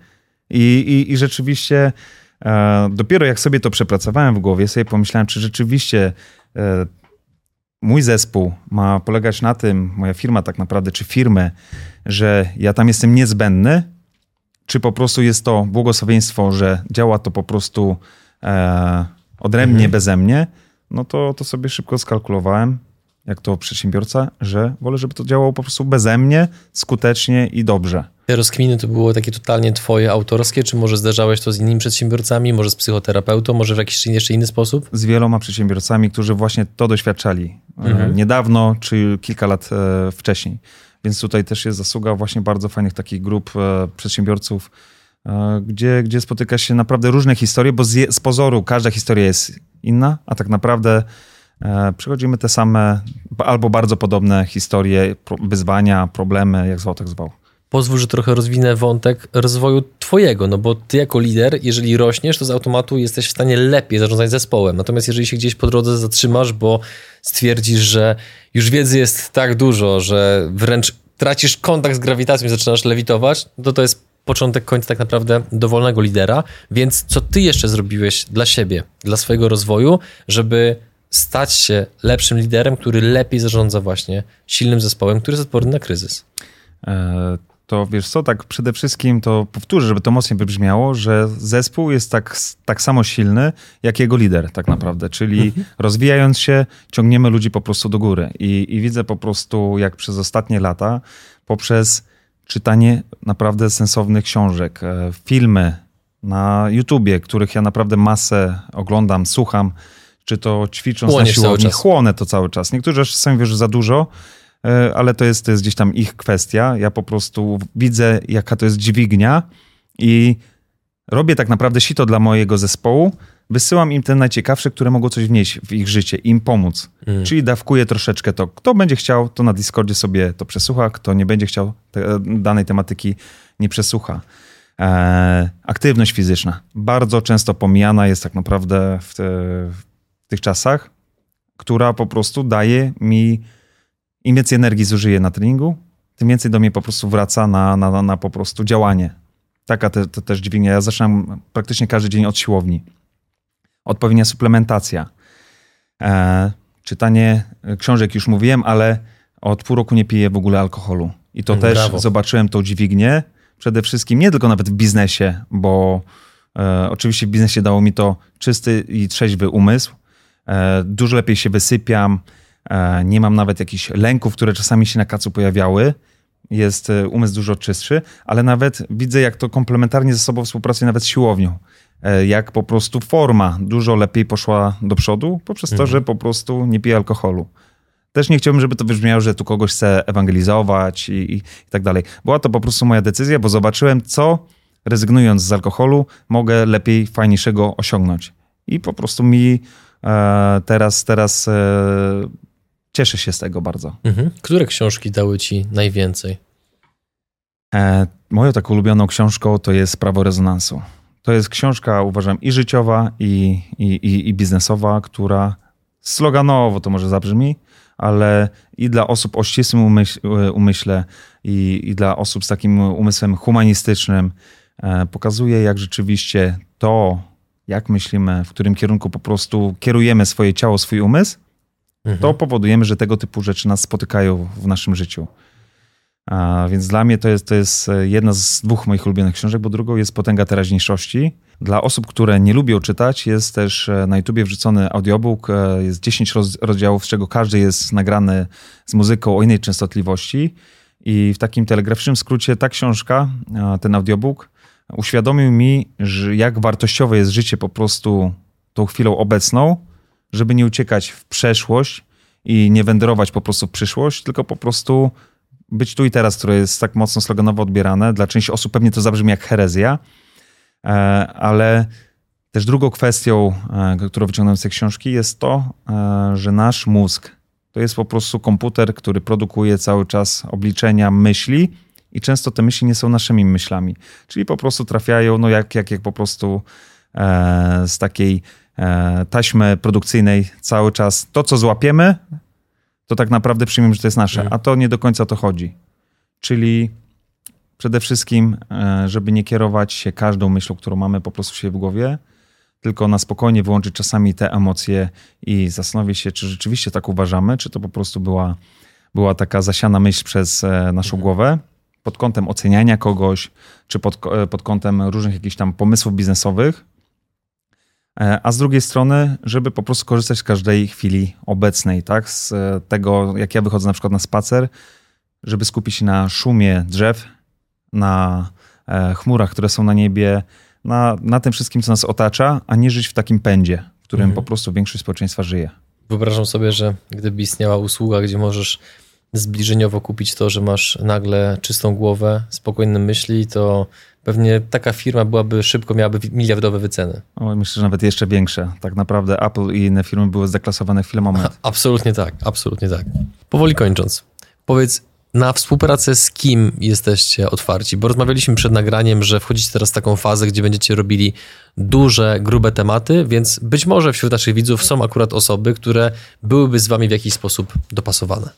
I, i, i rzeczywiście e, dopiero jak sobie to przepracowałem w głowie, sobie pomyślałem, czy rzeczywiście e, mój zespół ma polegać na tym, moja firma tak naprawdę, czy firmę, że ja tam jestem niezbędny, czy po prostu jest to błogosławieństwo, że działa to po prostu e, odrębnie, mhm. beze mnie, no to, to sobie szybko skalkulowałem, jak to przedsiębiorca, że wolę, żeby to działało po prostu beze mnie, skutecznie i dobrze. Te rozkminy to było takie totalnie twoje autorskie, czy może zdarzałeś to z innymi przedsiębiorcami, może z psychoterapeutą, może w jakiś jeszcze inny sposób? Z wieloma przedsiębiorcami, którzy właśnie to doświadczali e, mhm. niedawno, czy kilka lat e, wcześniej. Więc tutaj też jest zasługa właśnie bardzo fajnych takich grup e, przedsiębiorców, gdzie, gdzie spotyka się naprawdę różne historie, bo z, z pozoru każda historia jest inna, a tak naprawdę przechodzimy te same albo bardzo podobne historie, wyzwania, problemy, jak zwał, tak zwał. Pozwól, że trochę rozwinę wątek rozwoju twojego, no bo ty jako lider, jeżeli rośniesz, to z automatu jesteś w stanie lepiej zarządzać zespołem. Natomiast jeżeli się gdzieś po drodze zatrzymasz, bo stwierdzisz, że już wiedzy jest tak dużo, że wręcz tracisz kontakt z grawitacją i zaczynasz lewitować, to to jest początek końca tak naprawdę dowolnego lidera. Więc co ty jeszcze zrobiłeś dla siebie, dla swojego rozwoju, żeby stać się lepszym liderem, który lepiej zarządza właśnie silnym zespołem, który jest odporny na kryzys? E, to wiesz co, tak przede wszystkim to powtórzę, żeby to mocniej wybrzmiało, że zespół jest tak, tak samo silny, jak jego lider tak naprawdę, czyli mhm. rozwijając się, ciągniemy ludzi po prostu do góry. I, I widzę po prostu, jak przez ostatnie lata, poprzez czytanie naprawdę sensownych książek, e, filmy na YouTubie, których ja naprawdę masę oglądam, słucham, czy to ćwicząc Chłoniesz na siłowni, chłonę to cały czas. Niektórzy czasami wiesz, za dużo, e, ale to jest, to jest gdzieś tam ich kwestia. Ja po prostu widzę, jaka to jest dźwignia i robię tak naprawdę sito dla mojego zespołu, wysyłam im te najciekawsze, które mogą coś wnieść w ich życie, im pomóc. Mm. Czyli dawkuję troszeczkę to. Kto będzie chciał, to na Discordzie sobie to przesłucha, kto nie będzie chciał te, danej tematyki, nie przesłucha. E, aktywność fizyczna. Bardzo często pomijana jest tak naprawdę w, te, w tych czasach, która po prostu daje mi, im więcej energii zużyję na treningu, tym więcej do mnie po prostu wraca na, na, na po prostu działanie. Taka te, te też dźwignia. Ja zaczynam praktycznie każdy dzień od siłowni odpowiednia suplementacja. E, czytanie książek już mówiłem, ale od pół roku nie piję w ogóle alkoholu. I to mm, Brawo. też zobaczyłem tą dźwignię. Przede wszystkim nie tylko nawet w biznesie, bo e, oczywiście w biznesie dało mi to czysty i trzeźwy umysł. E, dużo lepiej się wysypiam. E, nie mam nawet jakichś lęków, które czasami się na kacu pojawiały. Jest e, umysł dużo czystszy, ale nawet widzę, jak to komplementarnie ze sobą współpracuje nawet z siłownią. Jak po prostu forma dużo lepiej poszła do przodu poprzez to, mhm. że po prostu nie pije alkoholu. Też nie chciałbym, żeby to brzmiało, że tu kogoś chcę ewangelizować i, i, i tak dalej. Była to po prostu moja decyzja, bo zobaczyłem, co rezygnując z alkoholu mogę lepiej, fajniejszego osiągnąć. I po prostu mi teraz, teraz e, cieszę się z tego bardzo. Mhm. Które książki dały ci najwięcej? E, moją taką ulubioną książką to jest Prawo rezonansu. To jest książka, uważam, i życiowa, i, i, i biznesowa, która sloganowo to może zabrzmi, ale i dla osób o ścisłym umyśle, umyśle i, i dla osób z takim umysłem humanistycznym e, pokazuje, jak rzeczywiście to, jak myślimy, w którym kierunku po prostu kierujemy swoje ciało, swój umysł, mhm. to powodujemy, że tego typu rzeczy nas spotykają w naszym życiu. A więc dla mnie to jest, to jest jedna z dwóch moich ulubionych książek, bo drugą jest Potęga teraźniejszości. Dla osób, które nie lubią czytać, jest też e, na YouTubie wrzucony audiobook. E, jest 10 rozdziałów, z czego każdy jest nagrany z muzyką o innej częstotliwości. I w takim telegraficznym skrócie ta książka, ten audiobook, uświadomił mi, że jak wartościowe jest życie po prostu tą chwilą obecną, żeby nie uciekać w przeszłość i nie wędrować po prostu w przyszłość, tylko po prostu być tu i teraz, które jest tak mocno sloganowo odbierane. Dla części osób pewnie to zabrzmi jak herezja, e, ale też drugą kwestią, e, którą wyciągnąłem z tej książki jest to, e, że nasz mózg to jest po prostu komputer, który produkuje cały czas obliczenia myśli i często te myśli nie są naszymi myślami. Czyli po prostu trafiają, no jak, jak, jak po prostu z takiej taśmy produkcyjnej cały czas to, co złapiemy, to tak naprawdę przyjmiemy, że to jest nasze, mhm. a to nie do końca to chodzi. Czyli przede wszystkim, e, żeby nie kierować się każdą myślą, którą mamy po prostu się w głowie, tylko na spokojnie wyłączyć czasami te emocje i zastanowić się, czy rzeczywiście tak uważamy, czy to po prostu była, była taka zasiana myśl przez e, naszą mhm. głowę pod kątem oceniania kogoś, czy pod, e, pod kątem różnych jakichś tam pomysłów biznesowych, E, a z drugiej strony, żeby po prostu korzystać z każdej chwili obecnej, tak? Z e, tego, jak ja wychodzę na przykład na spacer, żeby skupić się na szumie drzew, na chmurach, które są na niebie, na, na tym wszystkim, co nas otacza, a nie żyć w takim pędzie, w którym mhm. po prostu większość społeczeństwa żyje. Wyobrażam sobie, że gdyby istniała usługa, gdzie możesz zbliżeniowo kupić to, że masz nagle czystą głowę, spokojne myśli, to pewnie taka firma byłaby szybko, miałaby miliardowe wyceny. O, myślę, że nawet jeszcze większe. Tak naprawdę Apple i inne firmy były zdeklasowane w chwilę moment. Absolutnie tak, absolutnie tak. Powoli kończąc, powiedz, na współpracę z kim jesteście otwarci? Bo rozmawialiśmy przed nagraniem, że wchodzicie teraz w taką fazę, gdzie będziecie robili duże, grube tematy, więc być może wśród naszych widzów są akurat osoby, które byłyby z wami w jakiś sposób dopasowane.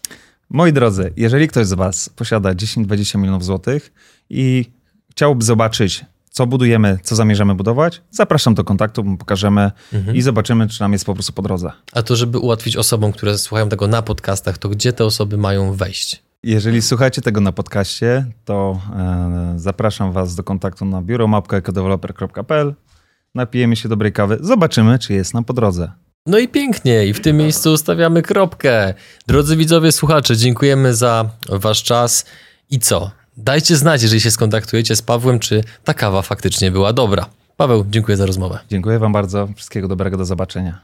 Moi drodzy, jeżeli ktoś z Was posiada 10-20 milionów złotych i chciałby zobaczyć, co budujemy, co zamierzamy budować, zapraszam do kontaktu, pokażemy mhm. i zobaczymy, czy nam jest po prostu po drodze. A to, żeby ułatwić osobom, które słuchają tego na podcastach, to gdzie te osoby mają wejść? Jeżeli słuchacie tego na podcaście, to e, zapraszam Was do kontaktu na biuromapka.ecodeveloper.pl. Napijemy się dobrej kawy, zobaczymy, czy jest nam po drodze. No i pięknie, i w tym miejscu ustawiamy kropkę. Drodzy widzowie, słuchacze, dziękujemy za Wasz czas. I co? Dajcie znać, jeżeli się skontaktujecie z Pawłem, czy ta kawa faktycznie była dobra. Paweł, dziękuję za rozmowę. Dziękuję Wam bardzo. Wszystkiego dobrego, do zobaczenia.